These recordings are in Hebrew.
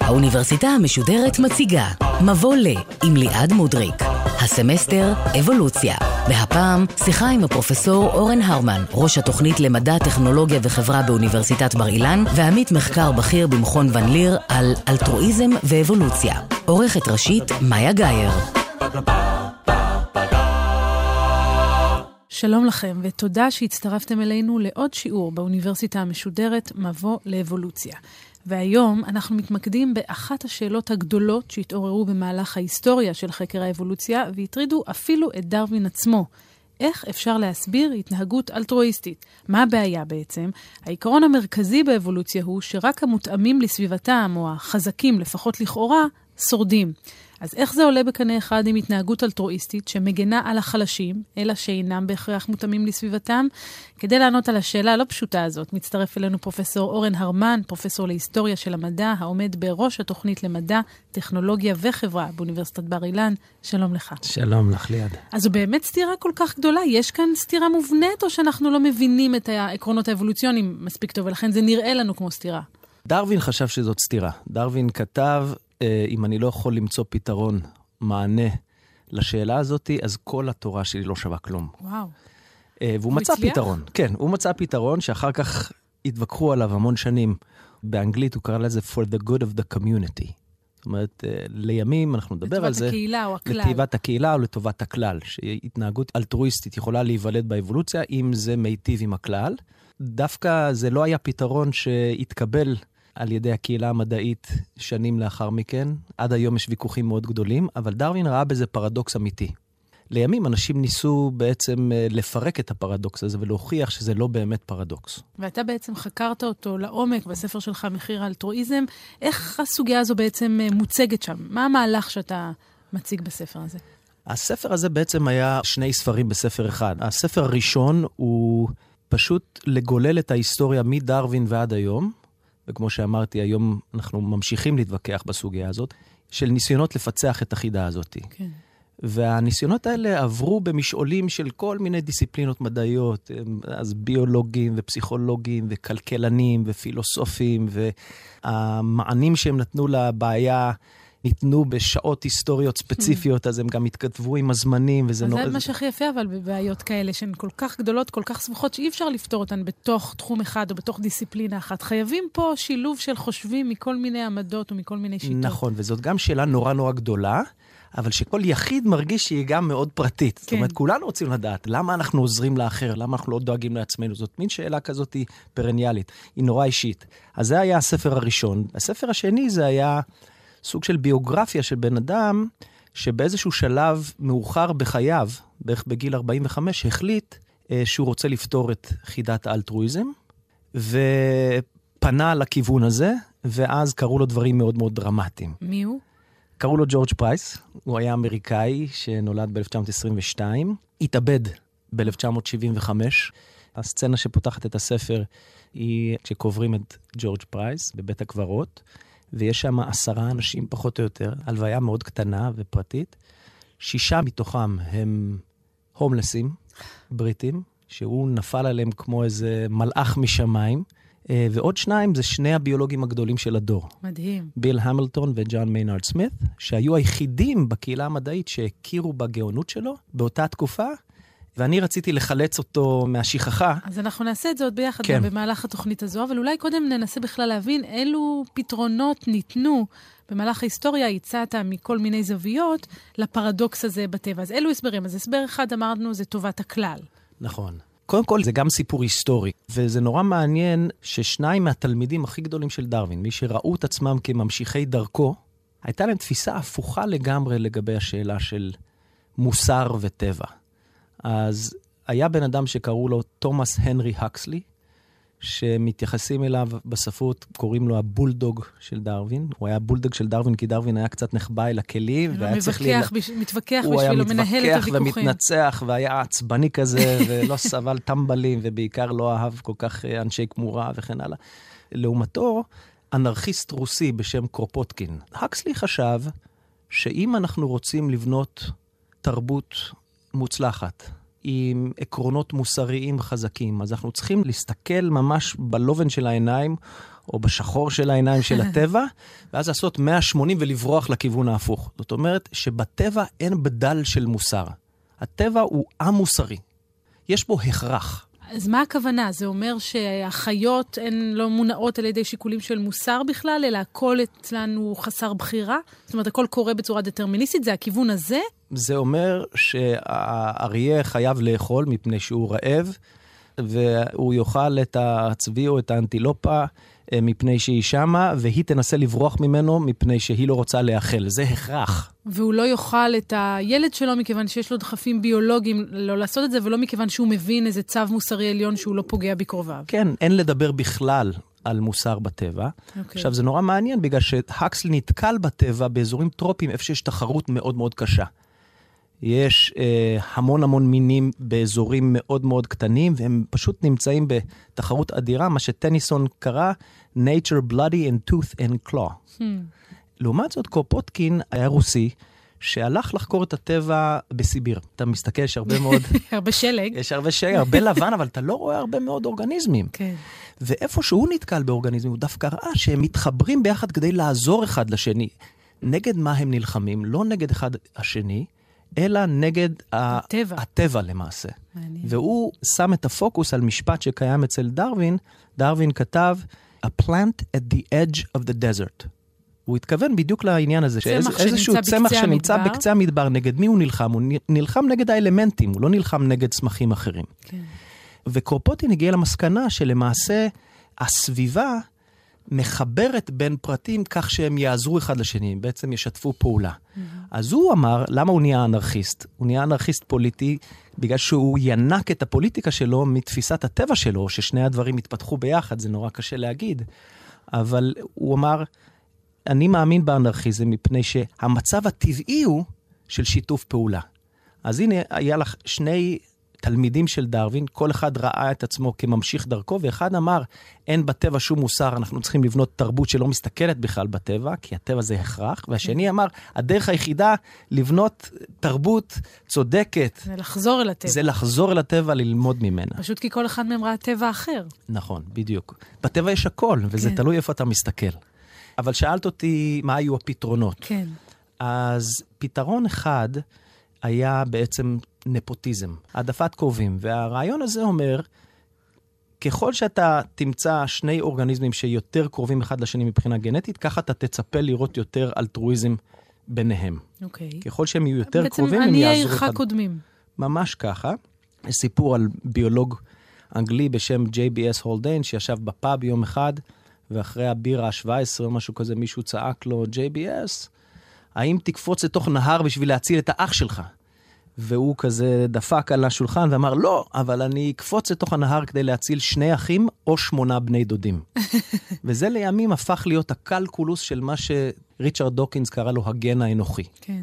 האוניברסיטה המשודרת מציגה מבוא ל עם ליעד מודריק. הסמסטר אבולוציה. והפעם שיחה עם הפרופסור אורן הרמן, ראש התוכנית למדע, טכנולוגיה וחברה באוניברסיטת בר אילן, ועמית מחקר בכיר במכון ון ליר על אלטרואיזם ואבולוציה. עורכת ראשית מאיה גאייר. שלום לכם, ותודה שהצטרפתם אלינו לעוד שיעור באוניברסיטה המשודרת מבוא לאבולוציה. והיום אנחנו מתמקדים באחת השאלות הגדולות שהתעוררו במהלך ההיסטוריה של חקר האבולוציה, והטרידו אפילו את דרווין עצמו. איך אפשר להסביר התנהגות אלטרואיסטית? מה הבעיה בעצם? העיקרון המרכזי באבולוציה הוא שרק המותאמים לסביבתם, או החזקים, לפחות לכאורה, שורדים. אז איך זה עולה בקנה אחד עם התנהגות אלטרואיסטית שמגנה על החלשים, אלא שאינם בהכרח מותאמים לסביבתם? כדי לענות על השאלה הלא פשוטה הזאת, מצטרף אלינו פרופסור אורן הרמן, פרופסור להיסטוריה של המדע, העומד בראש התוכנית למדע, טכנולוגיה וחברה באוניברסיטת בר אילן. שלום לך. שלום לך ליד. אז זו באמת סתירה כל כך גדולה? יש כאן סתירה מובנית, או שאנחנו לא מבינים את העקרונות האבולוציוניים מספיק טוב, ולכן זה נראה לנו כמו סתירה? דרווין חשב שזאת סתירה. דרווין כתב אם אני לא יכול למצוא פתרון, מענה לשאלה הזאת, אז כל התורה שלי לא שווה כלום. וואו. אה, והוא מצא הצליח? פתרון. כן, הוא מצא פתרון שאחר כך התווכחו עליו המון שנים. באנגלית הוא קרא לזה for the good of the community. זאת אומרת, אה, לימים אנחנו נדבר על זה. לטובת הקהילה או הכלל. לטובת הקהילה או לטובת הכלל. שהתנהגות אלטרואיסטית יכולה להיוולד באבולוציה, אם זה מיטיב עם הכלל. דווקא זה לא היה פתרון שהתקבל על ידי הקהילה המדעית שנים לאחר מכן. עד היום יש ויכוחים מאוד גדולים, אבל דרווין ראה בזה פרדוקס אמיתי. לימים אנשים ניסו בעצם אה, לפרק את הפרדוקס הזה ולהוכיח שזה לא באמת פרדוקס. ואתה בעצם חקרת אותו לעומק בספר שלך, מחיר האלטרואיזם. איך הסוגיה הזו בעצם אה, מוצגת שם? מה המהלך שאתה מציג בספר הזה? הספר הזה בעצם היה שני ספרים בספר אחד. הספר הראשון הוא פשוט לגולל את ההיסטוריה מדרווין ועד היום, וכמו שאמרתי, היום אנחנו ממשיכים להתווכח בסוגיה הזאת, של ניסיונות לפצח את החידה הזאת. כן. והניסיונות האלה עברו במשעולים של כל מיני דיסציפלינות מדעיות, אז ביולוגים ופסיכולוגים וכלכלנים ופילוסופים, והמענים שהם נתנו לבעיה ניתנו בשעות היסטוריות ספציפיות, אז הם גם התכתבו עם הזמנים, וזה נורא... זה מה שהכי יפה, אבל בבעיות כאלה, שהן כל כך גדולות, כל כך סבוכות, שאי אפשר לפתור אותן בתוך תחום אחד או בתוך דיסציפלינה אחת. חייבים פה שילוב של חושבים מכל מיני עמדות ומכל מיני שיטות. נכון, וזאת גם שאלה נורא נורא גדולה. אבל שכל יחיד מרגיש שהיא גם מאוד פרטית. כן. זאת אומרת, כולנו רוצים לדעת למה אנחנו עוזרים לאחר, למה אנחנו לא דואגים לעצמנו. זאת מין שאלה כזאת פרניאלית, היא נורא אישית. אז זה היה הספר הראשון. הספר השני זה היה סוג של ביוגרפיה של בן אדם, שבאיזשהו שלב מאוחר בחייו, בערך בגיל 45, החליט אה, שהוא רוצה לפתור את חידת האלטרואיזם, ופנה לכיוון הזה, ואז קרו לו דברים מאוד מאוד דרמטיים. מי הוא? קראו לו ג'ורג' פרייס, הוא היה אמריקאי שנולד ב-1922, התאבד ב-1975. הסצנה שפותחת את הספר היא כשקוברים את ג'ורג' פרייס בבית הקברות. ויש שם עשרה אנשים פחות או יותר, הלוויה מאוד קטנה ופרטית. שישה מתוכם הם הומלסים בריטים, שהוא נפל עליהם כמו איזה מלאך משמיים. אה, ועוד שניים זה שני הביולוגים הגדולים של הדור. מדהים. ביל המילטון וג'ון מיינארד סמית, שהיו היחידים בקהילה המדעית שהכירו בגאונות שלו באותה תקופה, ואני רציתי לחלץ אותו מהשכחה. אז אנחנו נעשה את זה עוד ביחד כן. במהלך התוכנית הזו, אבל אולי קודם ננסה בכלל להבין אילו פתרונות ניתנו במהלך ההיסטוריה, הצעת מכל מיני זוויות לפרדוקס הזה בטבע. אז אילו הסברים? אז הסבר אחד אמרנו זה טובת הכלל. נכון. קודם כל, זה גם סיפור היסטורי, וזה נורא מעניין ששניים מהתלמידים הכי גדולים של דרווין, מי שראו את עצמם כממשיכי דרכו, הייתה להם תפיסה הפוכה לגמרי לגבי השאלה של מוסר וטבע. אז היה בן אדם שקראו לו תומאס הנרי הקסלי, שמתייחסים אליו בספרות, קוראים לו הבולדוג של דרווין. הוא היה בולדוג של דרווין, כי דרווין היה קצת נחבא אל הכלים, והיה צריך... ל... בש... מתווכח בשבילו, מנהל את הוויכוחים. הוא היה מתווכח ומתנצח, והיה עצבני כזה, ולא סבל טמבלים, ובעיקר לא אהב כל כך אה, אנשי כמורה וכן הלאה. לעומתו, אנרכיסט רוסי בשם קרופוטקין. הקסלי חשב שאם אנחנו רוצים לבנות תרבות מוצלחת, עם עקרונות מוסריים חזקים. אז אנחנו צריכים להסתכל ממש בלובן של העיניים, או בשחור של העיניים של הטבע, ואז לעשות 180 ולברוח לכיוון ההפוך. זאת אומרת שבטבע אין בדל של מוסר. הטבע הוא א-מוסרי. יש בו הכרח. אז מה הכוונה? זה אומר שהחיות הן לא מונעות על ידי שיקולים של מוסר בכלל, אלא הכל אצלנו חסר בחירה? זאת אומרת, הכל קורה בצורה דטרמיניסטית? זה הכיוון הזה? זה אומר שהאריה חייב לאכול מפני שהוא רעב, והוא יאכל את הצבי או את האנטילופה מפני שהיא שמה, והיא תנסה לברוח ממנו מפני שהיא לא רוצה לאכל. זה הכרח. והוא לא יאכל את הילד שלו מכיוון שיש לו דחפים ביולוגיים לא לעשות את זה, ולא מכיוון שהוא מבין איזה צו מוסרי עליון שהוא לא פוגע בקרוביו. כן, אין לדבר בכלל על מוסר בטבע. Okay. אוקיי. עכשיו, זה נורא מעניין, בגלל שהקסלי נתקל בטבע באזורים טרופיים, איפה שיש תחרות מאוד מאוד קשה. יש אה, המון המון מינים באזורים מאוד מאוד קטנים, והם פשוט נמצאים בתחרות אדירה, מה שטניסון קרא nature bloody in tooth and claw. Hmm. לעומת זאת, קורפוטקין היה רוסי, שהלך לחקור את הטבע בסיביר. אתה מסתכל, יש הרבה מאוד... הרבה שלג. יש הרבה שלג, הרבה לבן, אבל אתה לא רואה הרבה מאוד אורגניזמים. כן. ואיפה שהוא נתקל באורגניזמים, הוא דווקא ראה שהם מתחברים ביחד כדי לעזור אחד לשני. נגד מה הם נלחמים? לא נגד אחד השני, אלא נגד הטבע, הטבע למעשה. מעניין. והוא שם את הפוקוס על משפט שקיים אצל דרווין. דרווין כתב, A plant at the edge of the desert. הוא התכוון בדיוק לעניין הזה, שאיזשהו צמח שנמצא בקצה המדבר, נגד מי הוא נלחם? הוא נלחם נגד האלמנטים, הוא לא נלחם נגד צמחים אחרים. כן. וקורפוטין הגיע למסקנה שלמעשה הסביבה מחברת בין פרטים כך שהם יעזרו אחד לשני, בעצם ישתפו פעולה. Mm-hmm. אז הוא אמר, למה הוא נהיה אנרכיסט? הוא נהיה אנרכיסט פוליטי בגלל שהוא ינק את הפוליטיקה שלו מתפיסת הטבע שלו, ששני הדברים התפתחו ביחד, זה נורא קשה להגיד. אבל הוא אמר, אני מאמין באנרכיזם מפני שהמצב הטבעי הוא של שיתוף פעולה. אז הנה, היה לך שני תלמידים של דרווין, כל אחד ראה את עצמו כממשיך דרכו, ואחד אמר, אין בטבע שום מוסר, אנחנו צריכים לבנות תרבות שלא מסתכלת בכלל בטבע, כי הטבע זה הכרח, והשני אמר, הדרך היחידה לבנות תרבות צודקת. זה לחזור אל הטבע. זה לחזור אל הטבע, ללמוד ממנה. פשוט כי כל אחד מהם ראה טבע אחר. נכון, בדיוק. בטבע יש הכל, וזה כן. תלוי איפה אתה מסתכל. אבל שאלת אותי מה היו הפתרונות. כן. אז פתרון אחד היה בעצם נפוטיזם, העדפת קרובים. והרעיון הזה אומר, ככל שאתה תמצא שני אורגניזמים שיותר קרובים אחד לשני מבחינה גנטית, ככה אתה תצפה לראות יותר אלטרואיזם ביניהם. אוקיי. ככל שהם יהיו יותר קרובים, הם יעזרו אחד. בעצם עניי עירך קודמים. ממש ככה. סיפור על ביולוג אנגלי בשם JBS הולדיין, שישב בפאב יום אחד, ואחרי הבירה ה-17 או משהו כזה, מישהו צעק לו, JBS, האם תקפוץ לתוך נהר בשביל להציל את האח שלך? והוא כזה דפק על השולחן ואמר, לא, אבל אני אקפוץ לתוך הנהר כדי להציל שני אחים או שמונה בני דודים. וזה לימים הפך להיות הקלקולוס של מה שריצ'רד דוקינס קרא לו הגן האנוכי. כן.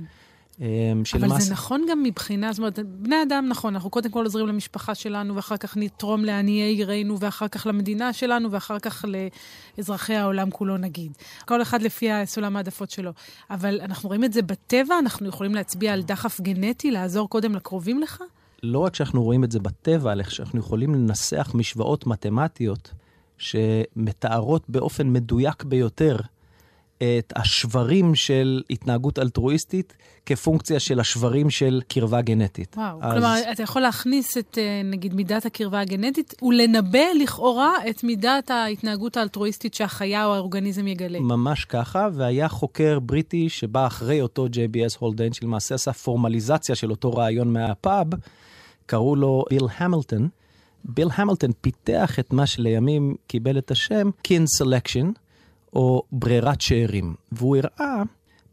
אמ, אבל מס... זה נכון גם מבחינה, זאת אומרת, בני אדם, נכון, אנחנו קודם כל עוזרים למשפחה שלנו, ואחר כך נתרום לעניי עירנו, ואחר כך למדינה שלנו, ואחר כך לאזרחי העולם כולו, נגיד. כל אחד לפי סולם העדפות שלו. אבל אנחנו רואים את זה בטבע, אנחנו יכולים להצביע על דחף גנטי, לעזור קודם לקרובים לך? לא רק שאנחנו רואים את זה בטבע, אלא שאנחנו יכולים לנסח משוואות מתמטיות שמתארות באופן מדויק ביותר את השברים של התנהגות אלטרואיסטית כפונקציה של השברים של קרבה גנטית. וואו, אז... כלומר, אתה יכול להכניס את, אה, נגיד, מידת הקרבה הגנטית ולנבא לכאורה את מידת ההתנהגות האלטרואיסטית שהחיה או האורגניזם יגלה. ממש ככה, והיה חוקר בריטי שבא אחרי אותו JBS הולדיין, שלמעשה עשה פורמליזציה של אותו רעיון מהפאב, קראו לו ביל המילטון. ביל המילטון פיתח את מה שלימים קיבל את השם kin selection. או ברירת שאירים. והוא הראה,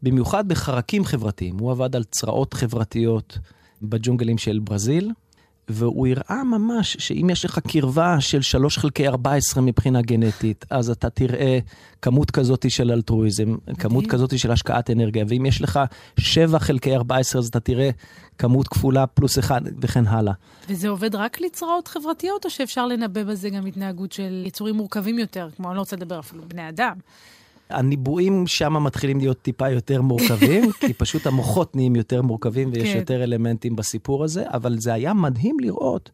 במיוחד בחרקים חברתיים, הוא עבד על צרעות חברתיות בג'ונגלים של ברזיל, והוא הראה ממש שאם יש לך קרבה של 3 חלקי 14 מבחינה גנטית, אז אתה תראה כמות כזאת של אלטרואיזם, כמות כזאת של השקעת אנרגיה, ואם יש לך 7 חלקי 14, אז אתה תראה כמות כפולה פלוס 1 וכן הלאה. וזה עובד רק לצרעות חברתיות, או שאפשר לנבא בזה גם התנהגות של יצורים מורכבים יותר, כמו אני לא רוצה לדבר אפילו בני אדם? הניבואים שם מתחילים להיות טיפה יותר מורכבים, כי פשוט המוחות נהיים יותר מורכבים ויש כן. יותר אלמנטים בסיפור הזה, אבל זה היה מדהים לראות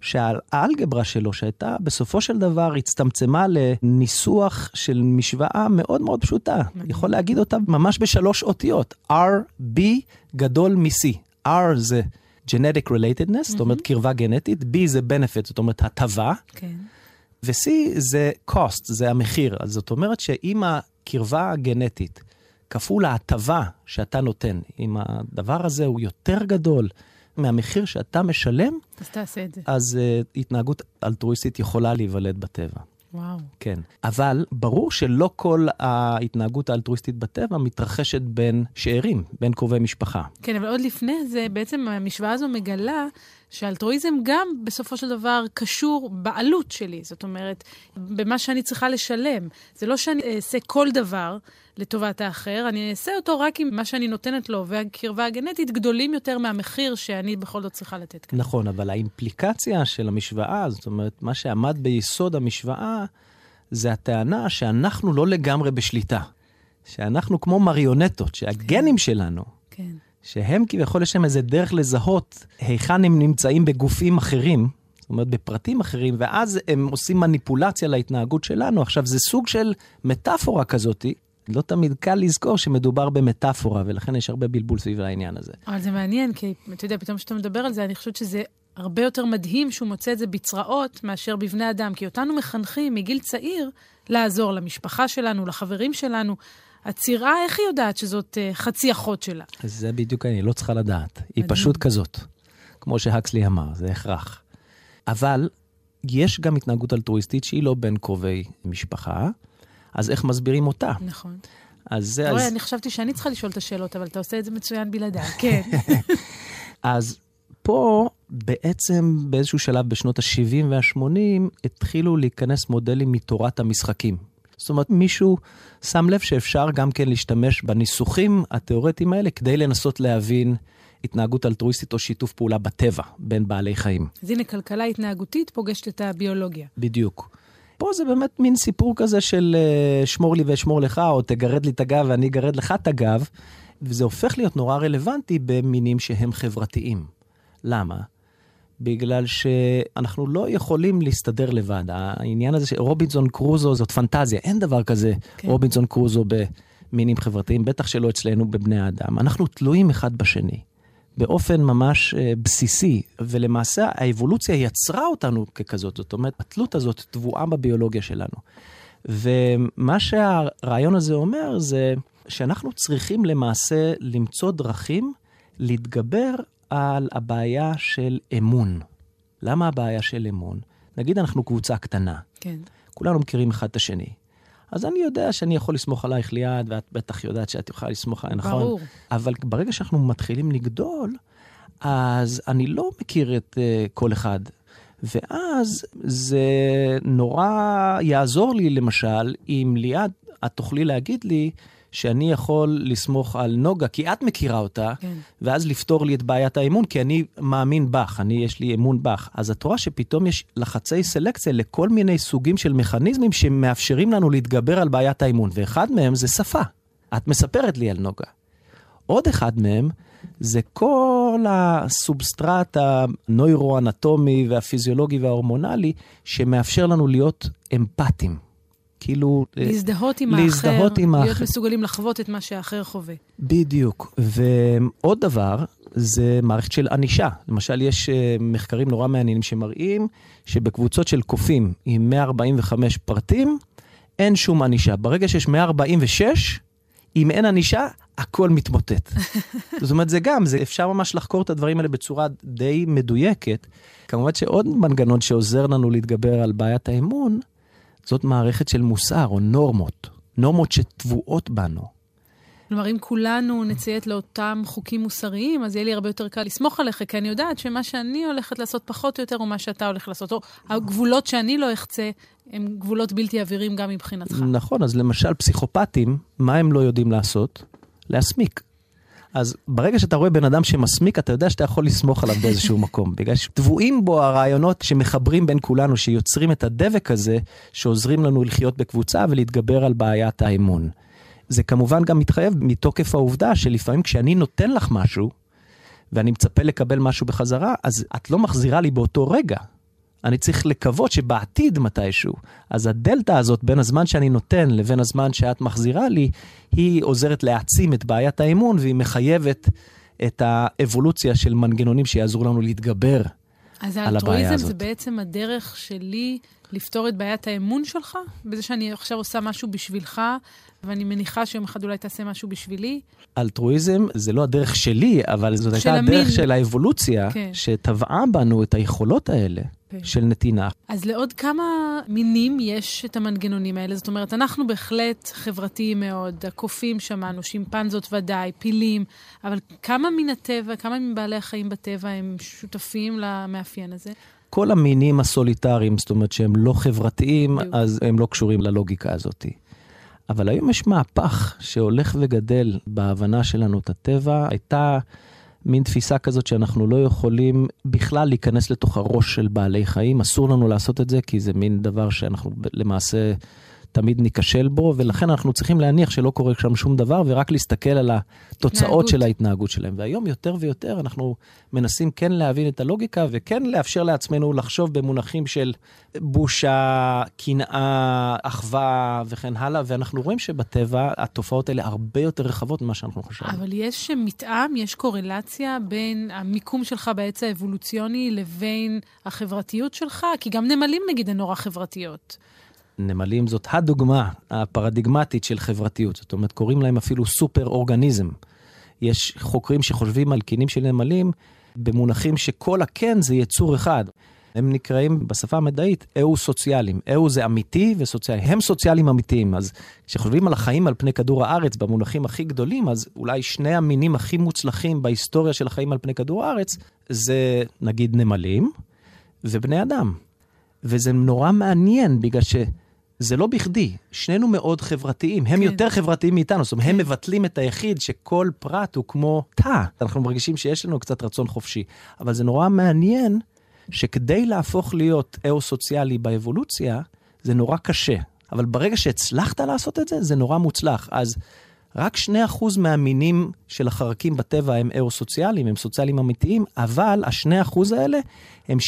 שהאלגברה שלו, שהייתה בסופו של דבר הצטמצמה לניסוח של משוואה מאוד מאוד פשוטה. יכול להגיד אותה ממש בשלוש אותיות, R, B גדול מ-C. R זה genetic relatedness, זאת אומרת קרבה גנטית, B זה benefit, זאת אומרת הטבה. כן. ו-C זה cost, זה המחיר. אז זאת אומרת שאם הקרבה הגנטית כפול ההטבה שאתה נותן, אם הדבר הזה הוא יותר גדול מהמחיר שאתה משלם, אז תעשה את זה. אז uh, התנהגות אלטרואיסטית יכולה להיוולד בטבע. וואו. כן. אבל ברור שלא כל ההתנהגות האלטרואיסטית בטבע מתרחשת בין שאירים, בין קרובי משפחה. כן, אבל עוד לפני זה, בעצם המשוואה הזו מגלה שאלטרואיזם גם בסופו של דבר קשור בעלות שלי. זאת אומרת, במה שאני צריכה לשלם. זה לא שאני אעשה כל דבר לטובת האחר, אני אעשה אותו רק אם מה שאני נותנת לו והקרבה הגנטית גדולים יותר מהמחיר שאני בכל זאת צריכה לתת כאן. נכון, אבל האימפליקציה של המשוואה, זאת אומרת, מה שעמד ביסוד המשוואה, זה הטענה שאנחנו לא לגמרי בשליטה. שאנחנו כמו מריונטות, שהגנים שלנו, כן. שהם כביכול יש להם איזה דרך לזהות היכן הם נמצאים בגופים אחרים, זאת אומרת בפרטים אחרים, ואז הם עושים מניפולציה להתנהגות שלנו. עכשיו, זה סוג של מטאפורה כזאתי. לא תמיד קל לזכור שמדובר במטאפורה, ולכן יש הרבה בלבול סביב העניין הזה. אבל זה מעניין, כי אתה יודע, פתאום כשאתה מדבר על זה, אני חושבת שזה הרבה יותר מדהים שהוא מוצא את זה בצרעות מאשר בבני אדם, כי אותנו מחנכים מגיל צעיר לעזור למשפחה שלנו, לחברים שלנו. הצירה, איך היא יודעת שזאת uh, חצי אחות שלה? זה בדיוק אני לא צריכה לדעת. היא מדהים. פשוט כזאת. כמו שהקסלי אמר, זה הכרח. אבל יש גם התנהגות אלטרואיסטית שהיא לא בין קרובי משפחה, אז איך מסבירים אותה? נכון. אז זה... רואה, אז, אני חשבתי שאני צריכה לשאול את השאלות, אבל אתה עושה את זה מצוין בלעדיי. כן. אז פה בעצם באיזשהו שלב בשנות ה-70 וה-80 התחילו להיכנס מודלים מתורת המשחקים. זאת אומרת, מישהו שם לב שאפשר גם כן להשתמש בניסוחים התיאורטיים האלה כדי לנסות להבין התנהגות אלטרואיסטית או שיתוף פעולה בטבע בין בעלי חיים. אז הנה, כלכלה התנהגותית פוגשת את הביולוגיה. בדיוק. פה זה באמת מין סיפור כזה של uh, שמור לי ואשמור לך, או תגרד לי את הגב ואני אגרד לך את הגב, וזה הופך להיות נורא רלוונטי במינים שהם חברתיים. למה? בגלל שאנחנו לא יכולים להסתדר לבד. העניין הזה שרובינזון קרוזו זאת פנטזיה, אין דבר כזה כן. רובינזון קרוזו במינים חברתיים, בטח שלא אצלנו בבני האדם. אנחנו תלויים אחד בשני. באופן ממש אה, בסיסי, ולמעשה האבולוציה יצרה אותנו ככזאת, זאת אומרת, התלות הזאת טבועה בביולוגיה שלנו. ומה שהרעיון הזה אומר זה שאנחנו צריכים למעשה למצוא דרכים להתגבר על הבעיה של אמון. למה הבעיה של אמון? נגיד אנחנו קבוצה קטנה, כן. כולנו מכירים אחד את השני. אז אני יודע שאני יכול לסמוך עלייך ליד, ואת בטח יודעת שאת יכולה לסמוך עליי, נכון? ברור. אבל ברגע שאנחנו מתחילים לגדול, אז אני לא מכיר את uh, כל אחד. ואז זה נורא יעזור לי, למשל, אם ליד את תוכלי להגיד לי שאני יכול לסמוך על נוגה, כי את מכירה אותה, כן. ואז לפתור לי את בעיית האמון, כי אני מאמין בך, אני, יש לי אמון בך. אז את רואה שפתאום יש לחצי סלקציה לכל מיני סוגים של מכניזמים שמאפשרים לנו להתגבר על בעיית האמון, ואחד מהם זה שפה. את מספרת לי על נוגה. עוד אחד מהם זה כל הסובסטרט הנוירו-אנטומי והפיזיולוגי וההורמונלי שמאפשר לנו להיות אמפתיים. כאילו... אה, להזדהות עם להזדהות האחר, עם להיות האחר. מסוגלים לחוות את מה שהאחר חווה. בדיוק. ועוד דבר, זה מערכת של ענישה. למשל, יש אה, מחקרים נורא מעניינים שמראים שבקבוצות של קופים עם 145 פרטים, אין שום ענישה. ברגע שיש 146, אם אין ענישה, הכל מתמוטט. זאת אומרת, זה גם, זה, אפשר ממש לחקור את הדברים האלה בצורה די מדויקת. כמובן שעוד מנגנון שעוזר לנו להתגבר על בעיית האמון, זאת מערכת של מוסר או נורמות. נורמות שטבועות בנו. כלומר, אם כולנו נציית לאותם חוקים מוסריים, אז יהיה לי הרבה יותר קל לסמוך עליך, כי אני יודעת שמה שאני הולכת לעשות פחות או יותר הוא מה שאתה הולך לעשות. או הגבולות שאני לא אחצה, הם גבולות בלתי עבירים גם מבחינתך. נכון, אז למשל פסיכופטים, מה הם לא יודעים לעשות? להסמיק. אז ברגע שאתה רואה בן אדם שמסמיק, אתה יודע שאתה יכול לסמוך עליו באיזשהו מקום. בגלל שטבועים בו הרעיונות שמחברים בין כולנו, שיוצרים את הדבק הזה, שעוזרים לנו לחיות בקבוצה ולהתגבר על בעיית האמון. זה כמובן גם מתחייב מתוקף העובדה שלפעמים כשאני נותן לך משהו, ואני מצפה לקבל משהו בחזרה, אז את לא מחזירה לי באותו רגע. אני צריך לקוות שבעתיד מתישהו, אז הדלתא הזאת בין הזמן שאני נותן לבין הזמן שאת מחזירה לי, היא עוזרת להעצים את בעיית האמון והיא מחייבת את האבולוציה של מנגנונים שיעזרו לנו להתגבר על הבעיה הזאת. אז האלטרואיזם זה בעצם הדרך שלי לפתור את בעיית האמון שלך? בזה שאני עכשיו עושה משהו בשבילך, ואני מניחה שיום אחד אולי תעשה משהו בשבילי? אלטרואיזם זה לא הדרך שלי, אבל זאת הייתה הדרך של האבולוציה, כן. שטבעה בנו את היכולות האלה. של נתינה. אז לעוד כמה מינים יש את המנגנונים האלה? זאת אומרת, אנחנו בהחלט חברתיים מאוד, הקופים שמענו, שימפנזות ודאי, פילים, אבל כמה מן הטבע, כמה מבעלי החיים בטבע הם שותפים למאפיין הזה? כל המינים הסוליטריים, זאת אומרת שהם לא חברתיים, אז הם לא קשורים ללוגיקה הזאת. אבל היום יש מהפך שהולך וגדל בהבנה שלנו את הטבע. הייתה מין תפיסה כזאת שאנחנו לא יכולים בכלל להיכנס לתוך הראש של בעלי חיים. אסור לנו לעשות את זה, כי זה מין דבר שאנחנו למעשה תמיד ניכשל בו, ולכן אנחנו צריכים להניח שלא קורה שם שום דבר, ורק להסתכל על התוצאות התנהגות. של ההתנהגות שלהם. והיום יותר ויותר אנחנו מנסים כן להבין את הלוגיקה, וכן לאפשר לעצמנו לחשוב במונחים של בושה, קנאה, אחווה וכן הלאה, ואנחנו רואים שבטבע התופעות האלה הרבה יותר רחבות ממה שאנחנו חושבים. אבל יש מתאם, יש קורלציה בין המיקום שלך בעץ האבולוציוני לבין החברתיות שלך? כי גם נמלים נגיד הן נורא חברתיות. נמלים זאת הדוגמה הפרדיגמטית של חברתיות. זאת אומרת, קוראים להם אפילו סופר אורגניזם. יש חוקרים שחושבים על קינים של נמלים במונחים שכל הקן זה יצור אחד. הם נקראים בשפה המדעית אהו-סוציאליים. אהו זה אמיתי וסוציאלי. הם סוציאליים אמיתיים. אז כשחושבים על החיים על פני כדור הארץ במונחים הכי גדולים, אז אולי שני המינים הכי מוצלחים בהיסטוריה של החיים על פני כדור הארץ, זה נגיד נמלים ובני אדם. וזה נורא מעניין בגלל ש... זה לא בכדי, שנינו מאוד חברתיים, הם כן. יותר חברתיים מאיתנו, זאת אומרת, כן. הם מבטלים את היחיד שכל פרט הוא כמו תא. אנחנו מרגישים שיש לנו קצת רצון חופשי, אבל זה נורא מעניין שכדי להפוך להיות אאו-סוציאלי באבולוציה, זה נורא קשה. אבל ברגע שהצלחת לעשות את זה, זה נורא מוצלח. אז רק 2% מהמינים של החרקים בטבע הם אאו-סוציאליים, הם סוציאליים אמיתיים, אבל ה-2% האלה הם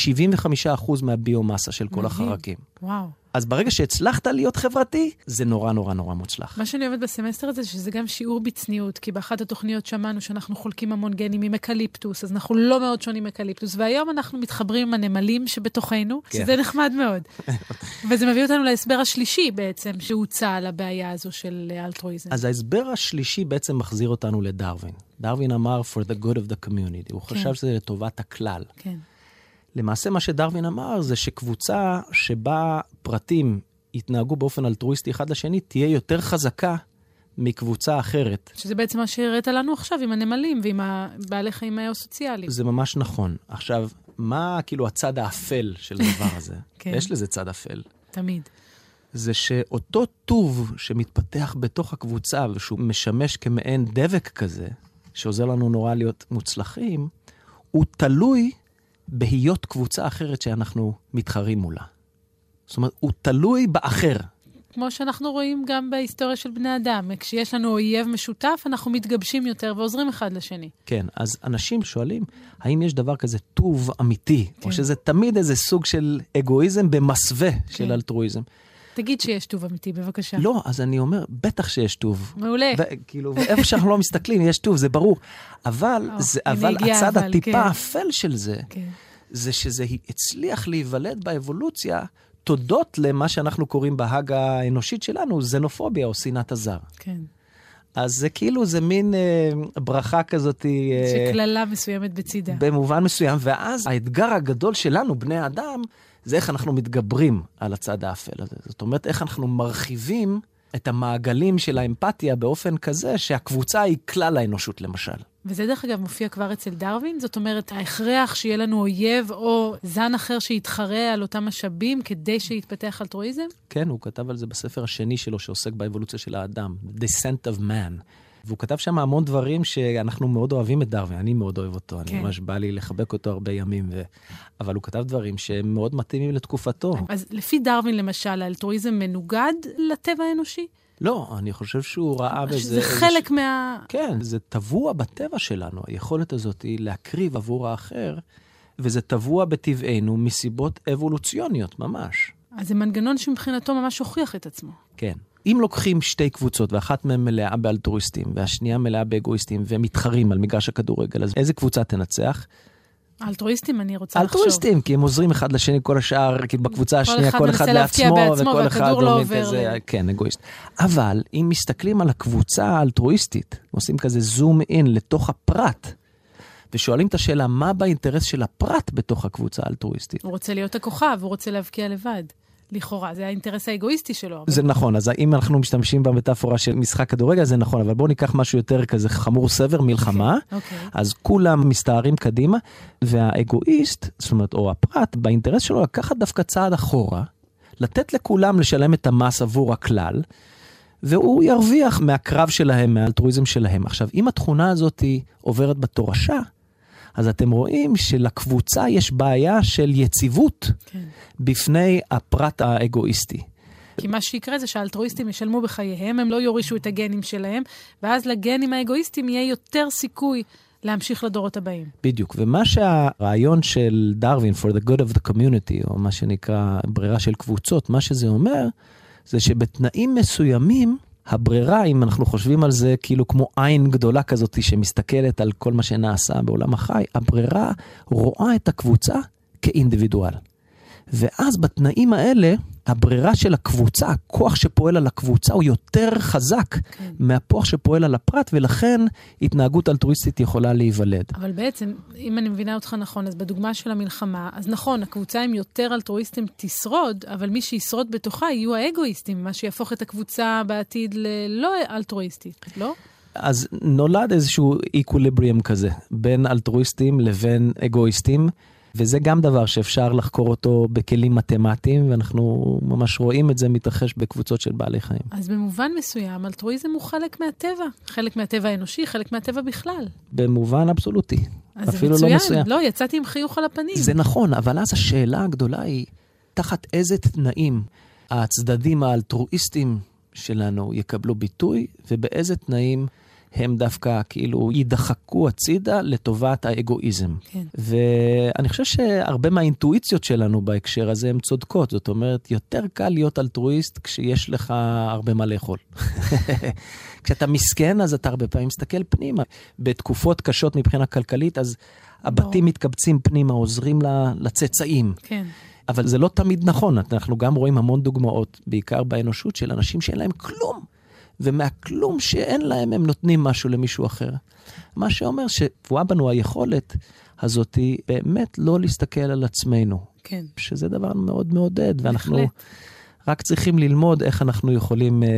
75% מהביומאסה של כל החרקים. וואו. אז ברגע שהצלחת להיות חברתי, זה נורא נורא נורא מוצלח. מה שאני אוהבת בסמסטר הזה, שזה גם שיעור בצניעות, כי באחת התוכניות שמענו שאנחנו חולקים המון גנים עם אקליפטוס, אז אנחנו לא מאוד שונים מאקליפטוס, והיום אנחנו מתחברים עם הנמלים שבתוכנו, כן. שזה נחמד מאוד. וזה מביא אותנו להסבר השלישי בעצם, שהוצע על הבעיה הזו של אלטרואיזם. אז ההסבר השלישי בעצם מחזיר אותנו לדרווין. דרווין אמר for the good of the community, הוא כן. חשב שזה לטובת הכלל. כן. למעשה מה שדרווין אמר זה שקבוצה שבה פרטים יתנהגו באופן אלטרואיסטי אחד לשני, תהיה יותר חזקה מקבוצה אחרת. שזה בעצם מה שהראית לנו עכשיו עם הנמלים ועם הבעלי חיים האו-סוציאליים. זה ממש נכון. עכשיו, מה כאילו הצד האפל של הדבר הזה? כן. יש לזה צד אפל. תמיד. זה שאותו טוב שמתפתח בתוך הקבוצה ושהוא משמש כמעין דבק כזה, שעוזר לנו נורא להיות מוצלחים, הוא תלוי בהיות קבוצה אחרת שאנחנו מתחרים מולה. זאת אומרת, הוא תלוי באחר. כמו שאנחנו רואים גם בהיסטוריה של בני אדם. כשיש לנו אויב משותף, אנחנו מתגבשים יותר ועוזרים אחד לשני. כן, אז אנשים שואלים, האם יש דבר כזה טוב אמיתי, כן. או שזה תמיד איזה סוג של אגואיזם במסווה כן. של אלטרואיזם. תגיד שיש טוב אמיתי, בבקשה. לא, אז אני אומר, בטח שיש טוב. מעולה. כאילו, איפה שאנחנו לא מסתכלים, יש טוב, זה ברור. אבל, או, זה, אבל הצד אבל, הטיפה כן. האפל כן. של זה, כן. זה שזה הצליח להיוולד באבולוציה תודות למה שאנחנו קוראים בהאג האנושית שלנו, זנופוביה או שנאת הזר. כן. אז זה כאילו, זה מין אה, ברכה כזאת. אה, שקללה מסוימת בצידה. במובן מסוים, ואז האתגר הגדול שלנו, בני האדם, זה איך אנחנו מתגברים על הצד האפל הזה. זאת אומרת, איך אנחנו מרחיבים את המעגלים של האמפתיה באופן כזה שהקבוצה היא כלל האנושות, למשל. וזה דרך אגב מופיע כבר אצל דרווין? זאת אומרת, ההכרח שיהיה לנו אויב או זן אחר שיתחרה על אותם משאבים כדי שיתפתח אלטרואיזם? כן, הוא כתב על זה בספר השני שלו שעוסק באבולוציה של האדם, Descent of Man. והוא כתב שם המון דברים שאנחנו מאוד אוהבים את דרווין, אני מאוד אוהב אותו, כן. אני ממש בא לי לחבק אותו הרבה ימים, ו... אבל הוא כתב דברים שהם מאוד מתאימים לתקופתו. אז לפי דרווין למשל, האלטרואיזם מנוגד לטבע האנושי? לא, אני חושב שהוא ראה בזה... זה חלק ש... מה... כן, זה טבוע בטבע שלנו, היכולת הזאת היא להקריב עבור האחר, וזה טבוע בטבענו מסיבות אבולוציוניות ממש. אז זה מנגנון שמבחינתו ממש הוכיח את עצמו. כן. אם לוקחים שתי קבוצות, ואחת מהן מלאה באלטרואיסטים, והשנייה מלאה באגואיסטים, והם מתחרים על מגרש הכדורגל, אז איזה קבוצה תנצח? אלטרואיסטים, אני רוצה לחשוב. אלטרואיסטים, כי הם עוזרים אחד לשני, כל השאר, כי בקבוצה השנייה, כל אחד לעצמו, וכל אחד לא. כזה, כן, אגואיסט. אבל אם מסתכלים על הקבוצה האלטרואיסטית, עושים כזה זום אין לתוך הפרט, ושואלים את השאלה, מה באינטרס של הפרט בתוך הקבוצה האלטרואיסטית? הוא רוצה להיות הכוכב, הוא רוצה להבקיע לבד. לכאורה, זה האינטרס האגואיסטי שלו. אבל... זה נכון, אז אם אנחנו משתמשים במטאפורה של משחק כדורגל, זה נכון, אבל בואו ניקח משהו יותר כזה חמור סבר, מלחמה. Okay, אוקיי, okay. אוקיי. אז כולם מסתערים קדימה, והאגואיסט, זאת אומרת, או הפרט, באינטרס שלו לקחת דווקא צעד אחורה, לתת לכולם לשלם את המס עבור הכלל, והוא ירוויח מהקרב שלהם, מהאלטרואיזם שלהם. עכשיו, אם התכונה הזאת עוברת בתורשה, אז אתם רואים שלקבוצה יש בעיה של יציבות כן. בפני הפרט האגואיסטי. כי מה שיקרה זה שהאלטרואיסטים ישלמו בחייהם, הם לא יורישו את הגנים שלהם, ואז לגנים האגואיסטים יהיה יותר סיכוי להמשיך לדורות הבאים. בדיוק, ומה שהרעיון של דרווין, for the good of the community, או מה שנקרא ברירה של קבוצות, מה שזה אומר, זה שבתנאים מסוימים, הברירה, אם אנחנו חושבים על זה כאילו כמו עין גדולה כזאת שמסתכלת על כל מה שנעשה בעולם החי, הברירה רואה את הקבוצה כאינדיבידואל. ואז בתנאים האלה, הברירה של הקבוצה, הכוח שפועל על הקבוצה הוא יותר חזק כן. מהכוח שפועל על הפרט, ולכן התנהגות אלטרואיסטית יכולה להיוולד. אבל בעצם, אם אני מבינה אותך נכון, אז בדוגמה של המלחמה, אז נכון, הקבוצה עם יותר אלטרואיסטים תשרוד, אבל מי שישרוד בתוכה יהיו האגואיסטים, מה שיהפוך את הקבוצה בעתיד ללא אלטרואיסטית, לא? אז נולד איזשהו איקוליבריום כזה, בין אלטרואיסטים לבין אגואיסטים. וזה גם דבר שאפשר לחקור אותו בכלים מתמטיים, ואנחנו ממש רואים את זה מתרחש בקבוצות של בעלי חיים. אז במובן מסוים, אלטרואיזם הוא חלק מהטבע, חלק מהטבע האנושי, חלק מהטבע בכלל. במובן אבסולוטי. אז זה לא מצוין, לא, מסוים. לא, יצאתי עם חיוך על הפנים. זה נכון, אבל אז השאלה הגדולה היא, תחת איזה תנאים הצדדים האלטרואיסטים שלנו יקבלו ביטוי, ובאיזה תנאים הם דווקא כאילו יידחקו הצידה לטובת האגואיזם. כן. ואני חושב שהרבה מהאינטואיציות שלנו בהקשר הזה הן צודקות. זאת אומרת, יותר קל להיות אלטרואיסט כשיש לך הרבה מה לאכול. כשאתה מסכן, אז אתה הרבה פעמים מסתכל פנימה. בתקופות קשות מבחינה כלכלית, אז הבתים מתקבצים פנימה, עוזרים לצאצאים. כן. אבל זה לא תמיד נכון, אנחנו גם רואים המון דוגמאות, בעיקר באנושות, של אנשים שאין להם כלום. ומהכלום שאין להם הם נותנים משהו למישהו אחר. מה שאומר שטבועה בנו היכולת הזאת באמת לא להסתכל על עצמנו. כן. שזה דבר מאוד מעודד, ואנחנו... בהחלט. רק צריכים ללמוד איך אנחנו יכולים... אה,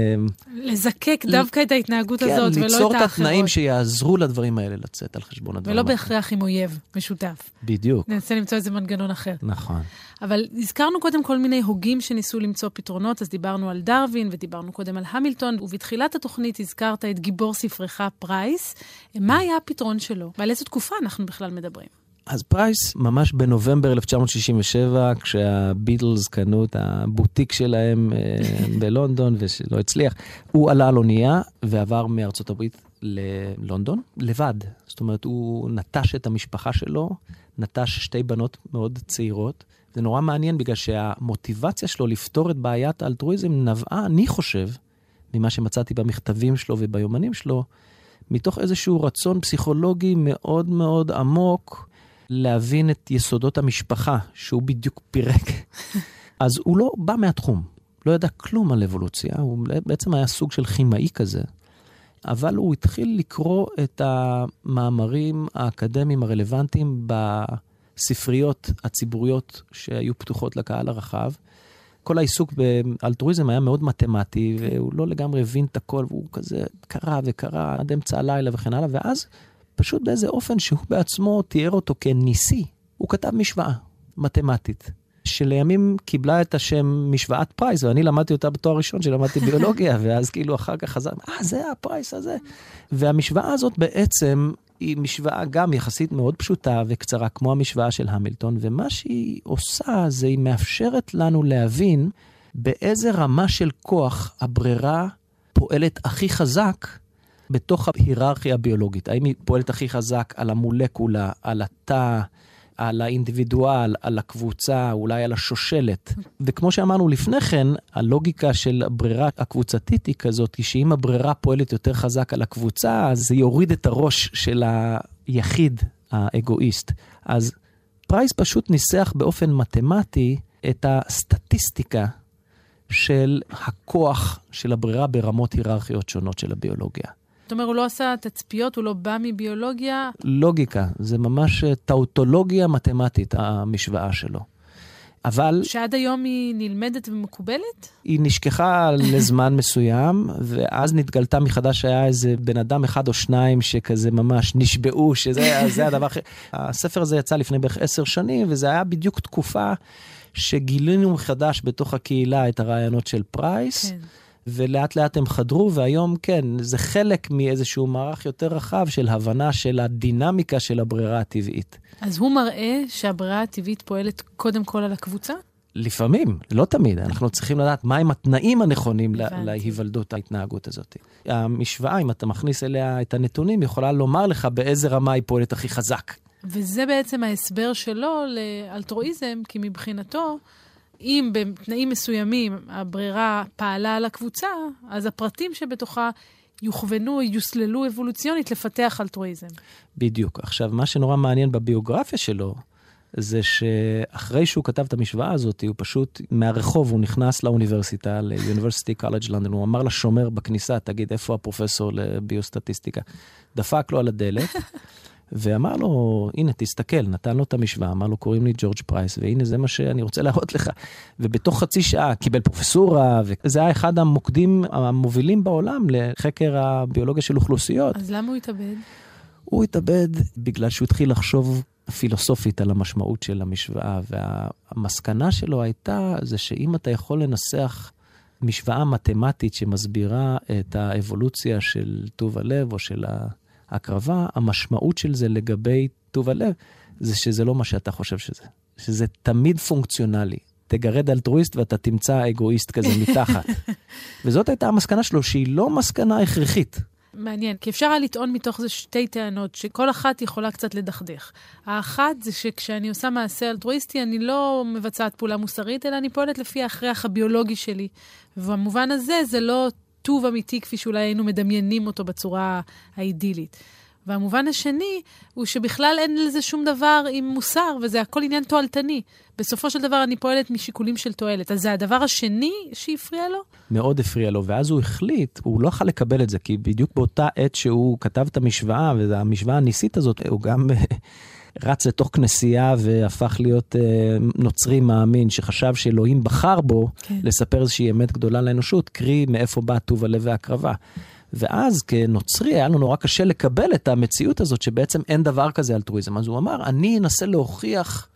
לזקק דווקא ל... את ההתנהגות כן, הזאת ולא את האחרות. ליצור את התנאים שיעזרו לדברים האלה לצאת על חשבון הדברים. ולא בהכרח עם אויב משותף. בדיוק. ננסה למצוא איזה מנגנון אחר. נכון. אבל הזכרנו קודם כל מיני הוגים שניסו למצוא פתרונות, אז דיברנו על דרווין ודיברנו קודם על המילטון, ובתחילת התוכנית הזכרת את גיבור ספרך פרייס. מה היה הפתרון שלו? ועל איזו תקופה אנחנו בכלל מדברים? אז פרייס, ממש בנובמבר 1967, כשהביטלס קנו את הבוטיק שלהם אה, בלונדון ושלא הצליח, הוא עלה על אונייה ועבר מארצות הברית ללונדון לבד. זאת אומרת, הוא נטש את המשפחה שלו, נטש שתי בנות מאוד צעירות. זה נורא מעניין בגלל שהמוטיבציה שלו לפתור את בעיית האלטרואיזם נבעה, אני חושב, ממה שמצאתי במכתבים שלו וביומנים שלו, מתוך איזשהו רצון פסיכולוגי מאוד מאוד עמוק להבין את יסודות המשפחה, שהוא בדיוק פירק. אז הוא לא בא מהתחום, לא ידע כלום על אבולוציה, הוא בעצם היה סוג של כימאי כזה. אבל הוא התחיל לקרוא את המאמרים האקדמיים הרלוונטיים בספריות הציבוריות שהיו פתוחות לקהל הרחב. כל העיסוק באלטרואיזם היה מאוד מתמטי, והוא לא לגמרי הבין את הכל, והוא כזה קרא וקרא עד אמצע הלילה וכן הלאה, ואז פשוט באיזה אופן שהוא בעצמו תיאר אותו כניסי. הוא כתב משוואה מתמטית, שלימים קיבלה את השם משוואת פרייס, ואני למדתי אותה בתואר ראשון שלמדתי ביולוגיה, ואז כאילו אחר כך חזר, אה, זה הפרייס הזה. והמשוואה הזאת בעצם היא משוואה גם יחסית מאוד פשוטה וקצרה, כמו המשוואה של המילטון, ומה שהיא עושה זה היא מאפשרת לנו להבין באיזה רמה של כוח הברירה פועלת הכי חזק בתוך ההיררכיה הביולוגית. האם היא פועלת הכי חזק על המולקולה, על התא, על האינדיבידואל, על הקבוצה, אולי על השושלת. וכמו שאמרנו לפני כן, הלוגיקה של הברירה הקבוצתית היא כזאת, שאם הברירה פועלת יותר חזק על הקבוצה, אז זה יוריד את הראש של היחיד האגואיסט. אז פרייס פשוט ניסח באופן מתמטי את הסטטיסטיקה של הכוח של הברירה ברמות היררכיות שונות של הביולוגיה. זאת אומרת, הוא לא עשה תצפיות, הוא לא בא מביולוגיה? לוגיקה, זה ממש אה, טאוטולוגיה מתמטית, המשוואה שלו. אבל... שעד היום היא נלמדת ומקובלת? היא נשכחה לזמן מסוים, ואז נתגלתה מחדש שהיה איזה בן אדם אחד או שניים שכזה ממש נשבעו, שזה הדבר הכי... הספר הזה יצא לפני בערך עשר שנים, וזה היה בדיוק תקופה שגילינו מחדש בתוך הקהילה את הרעיונות של פרייס. כן. ולאט לאט הם חדרו, והיום כן, זה חלק מאיזשהו מערך יותר רחב של הבנה של הדינמיקה של הברירה הטבעית. אז הוא מראה שהברירה הטבעית פועלת קודם כל על הקבוצה? לפעמים, לא תמיד. אנחנו צריכים לדעת מהם התנאים הנכונים להיוולדות ההתנהגות הזאת. המשוואה, אם אתה מכניס אליה את הנתונים, יכולה לומר לך באיזה רמה היא פועלת הכי חזק. וזה בעצם ההסבר שלו לאלטרואיזם, כי מבחינתו, אם בתנאים מסוימים הברירה פעלה על הקבוצה, אז הפרטים שבתוכה יוכוונו, יוסללו אבולוציונית לפתח אלטרואיזם. בדיוק. עכשיו, מה שנורא מעניין בביוגרפיה שלו, זה שאחרי שהוא כתב את המשוואה הזאת, הוא פשוט, מהרחוב, הוא נכנס לאוניברסיטה, ל-University College London, הוא אמר לשומר בכניסה, תגיד, איפה הפרופסור לביוסטטיסטיקה? דפק לו על הדלת. ואמר לו, הנה, תסתכל, נתן לו את המשוואה, אמר לו, קוראים לי ג'ורג' פרייס, והנה, זה מה שאני רוצה להראות לך. ובתוך חצי שעה קיבל פרופסורה, וזה היה אחד המוקדים המובילים בעולם לחקר הביולוגיה של אוכלוסיות. אז למה הוא התאבד? הוא התאבד בגלל שהוא התחיל לחשוב פילוסופית על המשמעות של המשוואה, והמסקנה שלו הייתה, זה שאם אתה יכול לנסח משוואה מתמטית שמסבירה את האבולוציה של טוב הלב או של ה... הקרבה, המשמעות של זה לגבי טוב הלב, זה שזה לא מה שאתה חושב שזה. שזה תמיד פונקציונלי. תגרד אלטרואיסט ואתה תמצא אגואיסט כזה מתחת. וזאת הייתה המסקנה שלו, שהיא לא מסקנה הכרחית. מעניין, כי אפשר היה לטעון מתוך זה שתי טענות, שכל אחת יכולה קצת לדכדך. האחת זה שכשאני עושה מעשה אלטרואיסטי, אני לא מבצעת פעולה מוסרית, אלא אני פועלת לפי ההכרח הביולוגי שלי. ובמובן הזה, זה לא טוב אמיתי כפי שאולי היינו מדמיינים אותו בצורה האידילית. והמובן השני הוא שבכלל אין לזה שום דבר עם מוסר, וזה הכל עניין תועלתני. בסופו של דבר אני פועלת משיקולים של תועלת. אז זה הדבר השני שהפריע לו? מאוד הפריע לו, ואז הוא החליט, הוא לא יכול לקבל את זה, כי בדיוק באותה עת שהוא כתב את המשוואה, והמשוואה הניסית הזאת, הוא גם רץ לתוך כנסייה והפך להיות אה, נוצרי מאמין, שחשב שאלוהים בחר בו כן. לספר איזושהי אמת גדולה לאנושות, קרי מאיפה בא טוב הלב והקרבה. ואז כנוצרי היה לנו נורא קשה לקבל את המציאות הזאת שבעצם אין דבר כזה אלטרואיזם. אז הוא אמר, אני אנסה להוכיח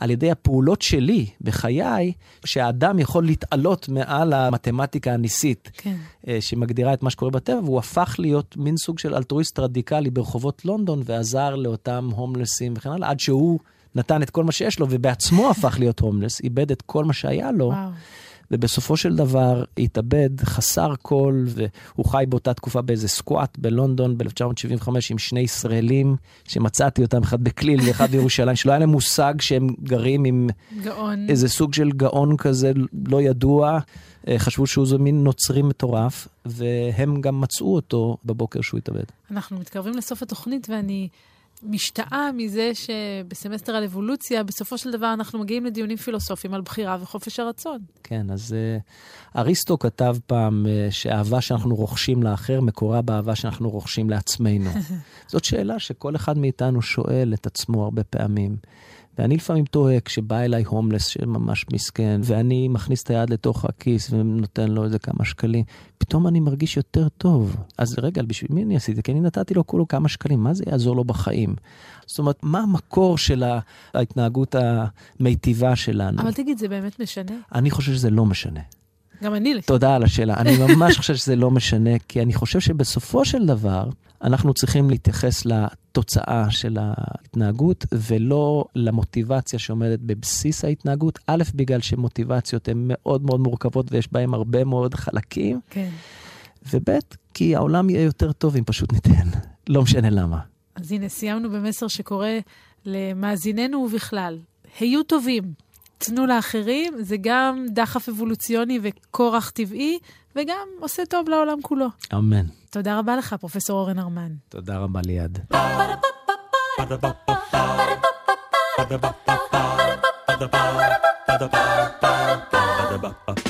על ידי הפעולות שלי בחיי, שהאדם יכול להתעלות מעל המתמטיקה הניסית, כן. אה, שמגדירה את מה שקורה בטבע, והוא הפך להיות מין סוג של אלטרואיסט רדיקלי ברחובות לונדון, ועזר לאותם הומלסים וכן הלאה, עד שהוא נתן את כל מה שיש לו, ובעצמו הפך להיות הומלס, איבד את כל מה שהיה לו. וואו. ובסופו של דבר התאבד חסר כל, והוא חי באותה תקופה באיזה סקואט בלונדון ב-1975 עם שני ישראלים, שמצאתי אותם, אחד בקליל ואחד בירושלים, שלא היה להם מושג שהם גרים עם... גאון. איזה סוג של גאון כזה לא ידוע. אה, חשבו שהוא איזה מין נוצרי מטורף, והם גם מצאו אותו בבוקר שהוא התאבד. אנחנו מתקרבים לסוף התוכנית ואני משתאה מזה שבסמסטר על אבולוציה, בסופו של דבר אנחנו מגיעים לדיונים פילוסופיים על בחירה וחופש הרצון. כן, אז uh, אריסטו כתב פעם uh, שאהבה שאנחנו רוכשים לאחר מקורה באהבה שאנחנו רוכשים לעצמנו. זאת שאלה שכל אחד מאיתנו שואל את עצמו הרבה פעמים. ואני לפעמים טועה כשבא אליי הומלס שממש מסכן, ואני מכניס את היד לתוך הכיס ונותן לו איזה כמה שקלים, פתאום אני מרגיש יותר טוב. אז רגע, בשביל מי אני עשיתי? כי אני נתתי לו כולו כמה שקלים, מה זה יעזור לו בחיים? זאת אומרת, מה המקור של ההתנהגות המיטיבה שלנו? אבל תגיד, זה באמת משנה? אני חושב שזה לא משנה. גם אני. תודה על השאלה. אני ממש חושב שזה לא משנה, כי אני חושב שבסופו של דבר, אנחנו צריכים להתייחס לתוצאה של ההתנהגות, ולא למוטיבציה שעומדת בבסיס ההתנהגות. א', בגלל שמוטיבציות הן מאוד מאוד מורכבות ויש בהן הרבה מאוד חלקים. כן. וב', כי העולם יהיה יותר טוב אם פשוט ניתן. לא משנה למה. אז הנה, סיימנו במסר שקורא למאזיננו ובכלל. היו טובים. תנו לאחרים, זה גם דחף אבולוציוני וכורח טבעי, וגם עושה טוב לעולם כולו. אמן. תודה רבה לך, פרופ' אורן הרמן. תודה רבה ליעד.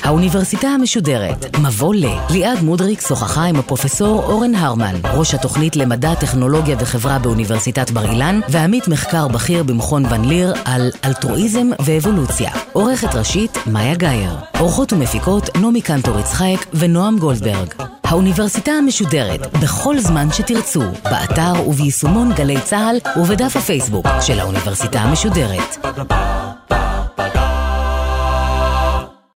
האוניברסיטה המשודרת, מבוא ל. ליעד מודריק שוחחה עם הפרופסור אורן הרמן, ראש התוכנית למדע, טכנולוגיה וחברה באוניברסיטת בר אילן, ועמית מחקר בכיר במכון ון ליר על אלטרואיזם ואבולוציה. עורכת ראשית, מאיה גאייר. עורכות ומפיקות, נעמי קנטור יצחייק ונועם גולדברג. האוניברסיטה המשודרת, בכל זמן שתרצו, באתר וביישומון גלי צה"ל ובדף הפייסבוק של האוניברסיטה המשודרת.